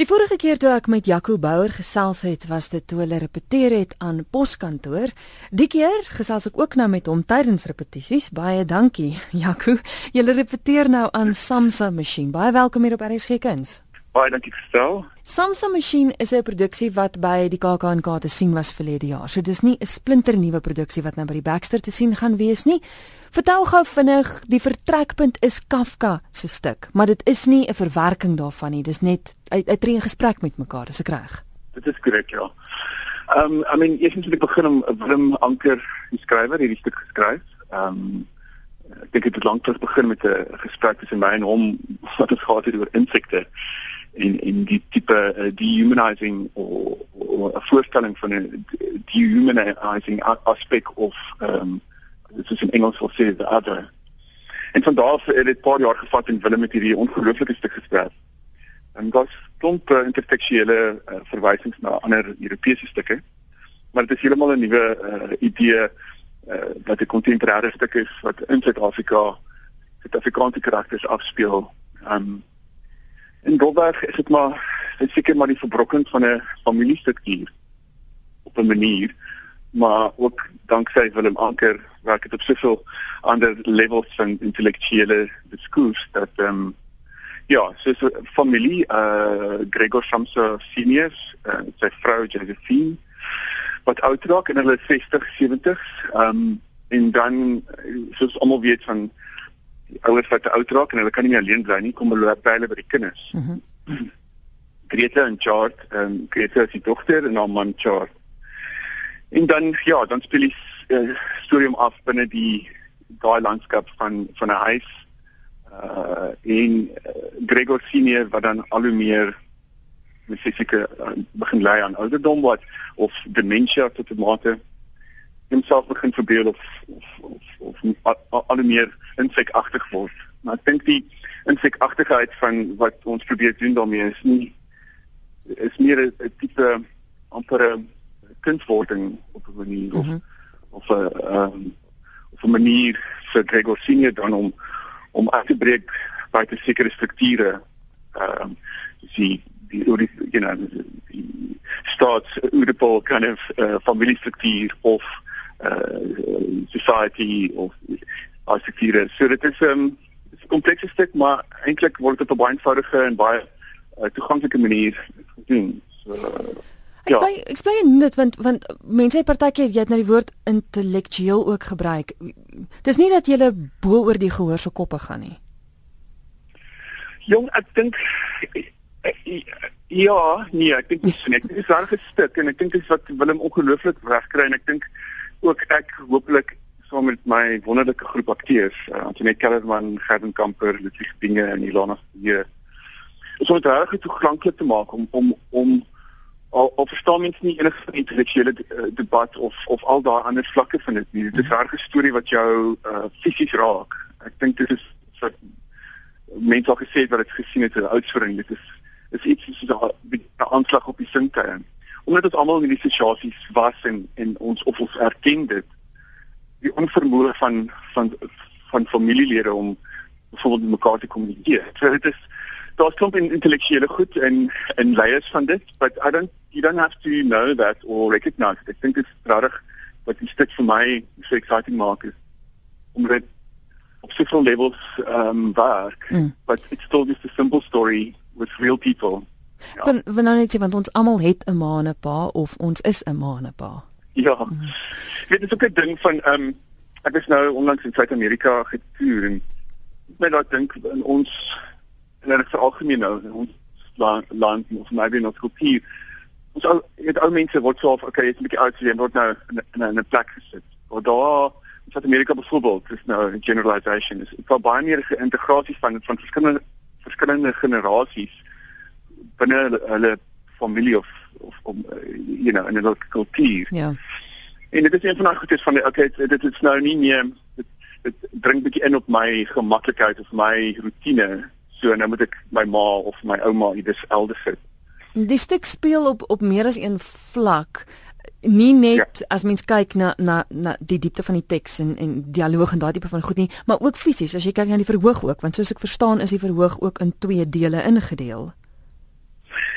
Die vorige keer toe ek met Jaco Bouwer gesels het, was dit toe hulle repeteer het aan poskantoor. Die keer gesels ek ook nou met hom tydens repetisies. Baie dankie, Jaco. Jy repeteer nou aan Samsa Machine. Baie welkom hier op RSG Kuns. Baie dankie gestel. Samsung Machine is 'n produksie wat by die KAK&K te sien was verlede jaar. So dis nie 'n splinternuwe produksie wat nou by die Baxter te sien gaan wees nie. Vertel gou vinnig, die vertrekpunt is Kafka se stuk, maar dit is nie 'n verwerking daarvan nie. Dis net 'n tree gesprek met mekaar, dis ek reg. Dit is korrek, ja. Ehm um, I mean, eers moet ek begin om Willem Anker, die skrywer, hierdie stuk geskryf. Ehm um, ek dink dit het lank terug begin met 'n gesprek tussen my en hom wat het gehad het oor insekte in in die tipe uh, dehumanizing of 'n voorstelling van 'n dehumanizing aspek of ehm um, is in Engels wat sê the other. En van daar af het dit paar jaar gevat en Willem met hierdie ongelooflike stuk geskryf. En daar's klomp uh, intertekstuele uh, verwysings na ander Europese stukke. Maar dit is heeltemal 'n nuwe uh, idee uh, wat 'n kontemporêre stuk is wat in Suid-Afrika Suid-Afrikaanse karakters afspeel. Um In Dolberg is dit maar dit seker maar die verbrokking van 'n familiestruktuur op 'n manier, maar ook danksy Willem Anker werk dit op soveel ander levels van intellektuele diskurs dat ehm um, ja, so 'n familie uh Gregor Samsa senior, uh, sy vrou Josephine wat oud raak in hulle 60, 70s, ehm um, en dan soos almal weet van die ouers wat te oud raak en hulle kan nie meer alleen bly nie, kom hulle by hulle by die kinders. Mhm. Mm Greta en Chart, ehm um, Greta is die dogter en haar man Chart. En dan ja, dan speel die uh, storie om af binne die daai landskap van van 'n huis uh in uh, Gregor senior wat dan al hoe meer fisieke uh, begin lei aan ouderdom wat of demensie tot 'n mate homself begin verbeel of al, al hoe meer insekagtig word. Maar ek dink die insekagtigheid van wat ons probeer doen daarmee is nie is meer 'n tipe amper 'n kunswording op 'n manier of mm -hmm. of 'n um, of 'n manier vir Gregor senior dan om om af te breek by die sekere strukture ehm um, die die die you know die starts Oedipal kind of uh, familiestruktuur of uh society of arsitekture. So dit is 'n um, is 'n komplekse stuk, maar eintlik word dit op 'n baie eenvoudige en baie uh, toeganklike manier gedoen. So Ek ja. ek explain dit want want mense het partykeer jy het nou die woord intellektueel ook gebruik. Dis nie dat jy bo oor die gehoor se koppe gaan nie. Jong, ek dink ja, nee, ek dink nie so nie. Dit is 'n stuk en ek dink dit is wat Willem ongelooflik regkry en ek dink ook ek hopelik saam met my wonderlike groep akteurs, uh, Antoinette Kellerman, Gerdon Kamper, Ludwig Binge en Ilona Steer. Ons moet regtig toeganklik te maak om om om al, al verstaan mense nie enige intellektuele uh, debat of of al daai ander vlakke van dit nie. Dit is 'n regte storie wat jou uh, fisies raak. Ek dink dit is wat mense al gesê het wat dit gesien het in Oudtshoorn. Dit is is iets soos 'n aanslag op die sintuie omdat ons almal in hierdie situasies was en en ons of ons erken dit die onvermoë van van van familielede om bijvoorbeeld met mekaar te kommunikeer. So dit is daar's klomp in intellektuele goed en en leiers van dit, but I don't you don't have to know that or recognize it. Ek dink dit is regtig wat die stuk vir my so exciting maak is om dit op soveel levels ehm um, werk, mm. but it's still just a simple story with real people. Ja. Want want nou net sê want ons almal het 'n maanepa of ons is 'n maanepa. Ja. Mm. Dit is ook 'n ding van ehm um, ek is nou onlangs in Suid-Amerika getoer en net daai dink in ons en dit is algemeen nou in ons land, land of maybe in ons kultuur. Ons ou met ou mense word so of okay, jy's 'n bietjie oud, jy word nou in 'n 'n plek gesit. Of daar in Suid-Amerika byvoorbeeld, is nou 'n generalization is. Dit was baie meer geïntegrasie van van verskillende verskillende generasies binne hulle, hulle familie of of om you know in 'n kultuur. Ja. En dit is een van daai goedes van die okay, dit is nou nie meer dit, dit dring bietjie in op my gemaklikheid of my rotine. So nou moet ek my ma of my ouma iewers elders sit. Die stuk speel op op meer as een vlak nie net ja. as mens kyk na na na die diepte van die teks en en dialoog en daai tipe van goed nie, maar ook fisies as jy kyk na die verhoog ook, want soos ek verstaan is die verhoog ook in twee dele ingedeel.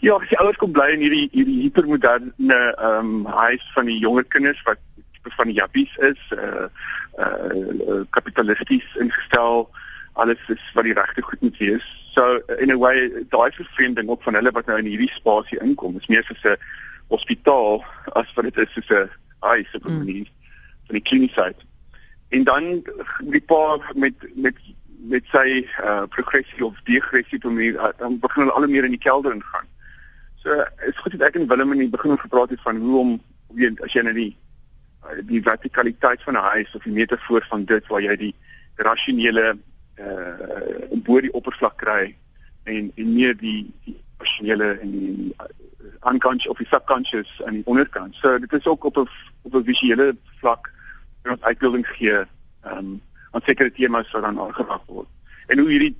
Ja, die ouers kom bly in hierdie hierdie hipermoderne ehm um, huis van die jonger kinders wat van jappies is, uh uh kapitalisties ingestel. Alles is wat die regte goed moet wees. So in a way daai vervreemding ook van hulle wat nou in hierdie spasie inkom, is meer soos 'n hospitaal as wat dit is soos 'n huis op 'n hmm. manier van die kliniese. En dan die pa met met met sy uh progressie of degressie toe meer uh, dan begin hulle al meer in die kelder ingaan. So is goed dat ek en Willem in die begin gepraat het van hoe om weet as jy nou die uh, die vertikaliteit van 'n huis of die metafoor van dit waar jy die rasionele uh bo die oppervlak kry en en meer die die rasionele en die unconscious of die subconscious aan die onderkant. So dit is ook op 'n op 'n visuele vlak wat uitbeelding gee ehm um, aan sekere temas wat dan aangeraak word. En hoe hierdie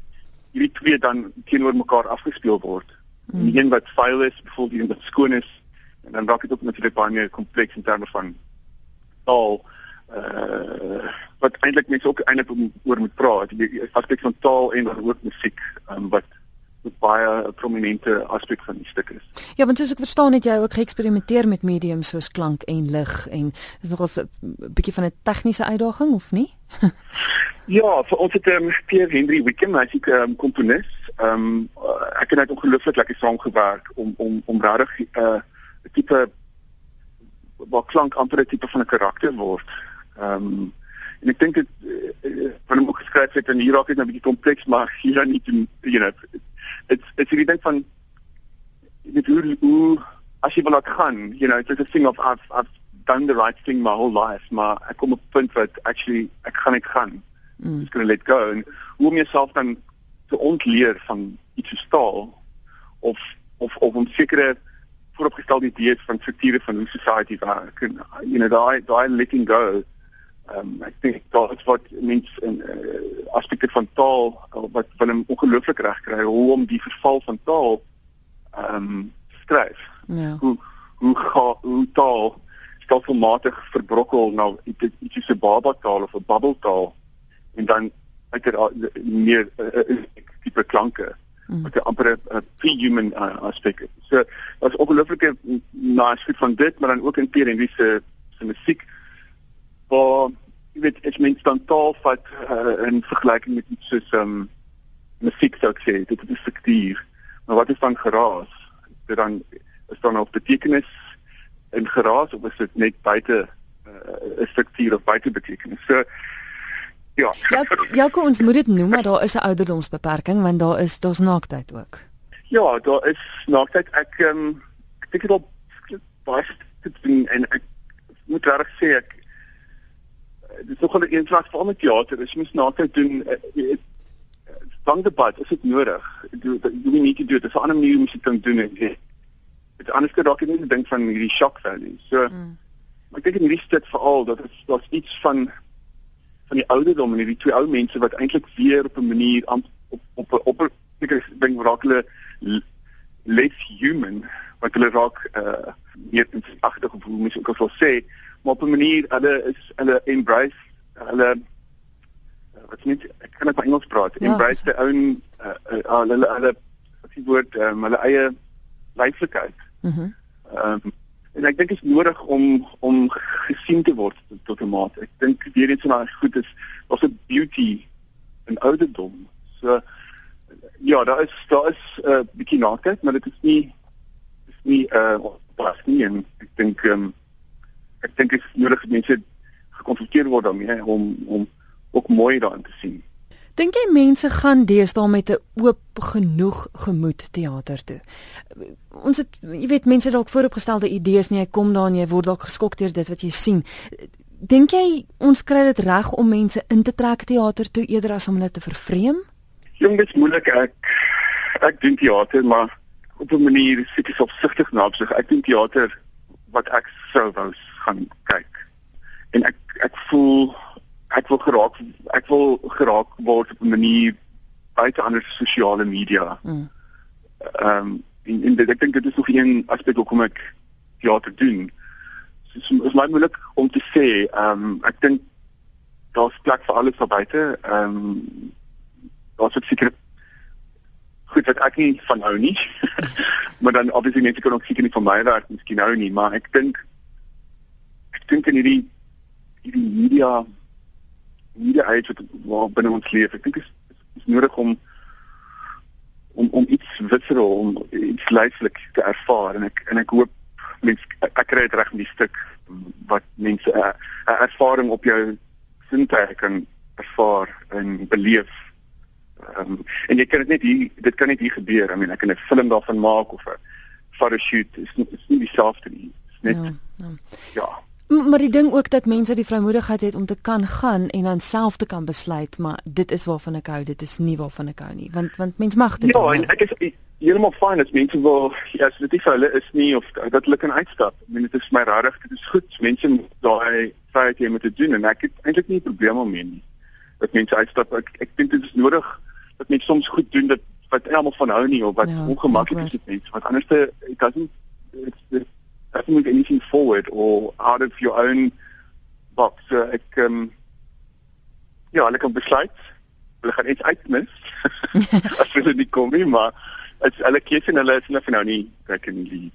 hierdie twee dan teenoor mekaar afgespeel word. Hmm. Die een wat vuil is, byvoorbeeld die een wat skoon is, en dan raak dit ook natuurlik baie meer kompleks in terme van taal uh wat eintlik mense ook eintlik oor moet praat. Die aspek van taal en dan ook musiek um, wat baie 'n prominente aspek van die stuk is. Ja, want soos ek verstaan het jy ook geëksperimenteer met mediums soos klank en lig en is nogal 'n bietjie van 'n tegniese uitdaging of nie? ja, vir ons het ehm um, Pierre Henry Wickham, hy's 'n um, komponis. Ehm um, ek het net ongelooflik lekker saamgewerk om om om regtig 'n uh, tipe wat klank amper 'n tipe van 'n karakter word. Ehm um, en ek dink dit van hom geskryf het en hier raak dit nou 'n bietjie kompleks maar hier dan nie you know it's it's hierdie ding van dit hoe hoe as jy wil laat gaan you know it's a thing of I've I've done the right thing my whole life maar ek kom op 'n punt wat actually ek gaan net gaan mm. just going to let go and hoe om jouself dan te ontleer van iets staal of of of om sekere vooropgestelde idees van strukture van hoe society werk en you know daai daai letting go um, ek dink is wat mense in uh, aspekte van taal uh, wat van 'n ongelooflik reg kry hoe om die verval van taal ehm um, skryf. Ja. Hoe hoe ga hoe taal stelselmatig verbrokkel na iets iets so 'n baba taal of 'n babbeltaal en dan uit er meer uh, uh, tipe klanke mm. wat 'n amper 'n pre-human uh, aspek. So daar's ongelooflike nice goed van dit, maar dan ook in Pierre en wie se se musiek waar jy weet ek mens dan taal vat uh, in vergelyking met iets soos um musiek sou ek sê dit is fiktief maar wat is dan geraas dit dan is dan op betekenis in geraas of is dit net buite uh, is fiktief of buite betekenis so ja ja ja kom ons moet dit noem maar daar is 'n ouderdomsbeperking want daar is daar's naaktheid ook ja daar is naaktheid ek um, ek dink dit op baie te doen en ek moet reg sê ek dit is nogal 'n eenslag vir ander teater. As jy mens na kyk doen van debat, is dit nodig. Do do we need to do it? Dis 'n ander manier om dit te doen. Dit is anders gedagte nie dink van hierdie shock value. So mm. ek dink in hierdie stuk veral dat dit daar's iets van van die ouderdom en hierdie twee ou mense wat eintlik weer op 'n manier op op op, op ek dink raak hulle less human wat hulle raak uh meer agtig of hoe mens ook al sê maar op 'n manier hulle is hulle embrace hulle wat net ek kan net Engels praat ja, embrace their own uh, uh, hulle hulle wat die woord um, hulle eie leiflikheid. Mhm. Mm um, en ek dink dit is nodig om om gesien te word tot 'n mate. Ek dink weer iets wat goed is, was 'n beauty in ouderdom. So ja, daar is daar is 'n uh, bietjie naakheid, maar dit is nie is nie uh pas nie en ek dink ehm um, ek dink dit is nodig dat mense gekonfronteer word daarmee om om ook mooi daarin te sien. Dink jy mense gaan deesdae met 'n oop genoeg gemoed teater toe? Ons het jy weet mense dalk vooropgestelde idees nie, jy kom daar en jy word dalk geskok deur dit wat jy sien. Dink jy ons kry dit reg om mense in te trek teater toe eerder as om hulle te vervreem? Jong, dit is moeilik ek ek doen teater maar op 'n manier seker selfsugtig na opsig. Ek doen teater wat ek sou wou gaan kyk. En ek ek voel ek wil geraak ek wil geraak word op 'n manier buite ander sosiale media. Hmm. Ehm um, en, en ek dink dit is nog een aspek hoekom ek teater doen. Dit is, is my moeilik om te sê, ehm um, ek dink daar's plek vir alles daar buite. Ehm um, daar's seker goed wat ek nie van hou nie. maar dan obviously mense kan ook seker nie van my werk miskien hou nie, maar ek dink ek dink in hierdie hierdie media media age wat waar binne ons leef, ek dink is is nodig om om om iets visceral om iets leiflik te ervaar en ek en ek hoop mense ek kry dit reg met die stuk wat mense 'n ervaring op jou sintuie kan ervaar en beleef Ehm um, en jy kan dit net hier dit kan net hier gebeur. I mean ek kan 'n film daarvan maak of 'n photoshoot. Dit is nie is nie dieselfde nie. Dit is net ja. ja. ja. Maar die ding ook dat mense die vrymoedigheid het om te kan gaan en dan self te kan besluit, maar dit is waarvan ek hou, dit is nie waarvan ek hou nie, want want mens mag dit. Ja, en ek is heeltemal fine as mense wil ja, as dit nie vir hulle is nie of dat hulle kan uitstap. Ek meen dit is my regtig, dit is goed. Mense moet daai vryheid hê om te doen en ek het eintlik nie 'n probleem daarmee nie. Dat mense uitstap. Ek ek dink dit is nodig wat mense soms goed doen dat wat almal van hou nie of wat ja, ongemaklik is met mense want anders it doesn't it's the doesn't move anything forward or out of your own box. So ek um, ja hulle kan besluit. Hulle gaan iets uitmis. As hulle nie kom nie maar as hulle keuse en hulle is nie van nou nie ek kan nie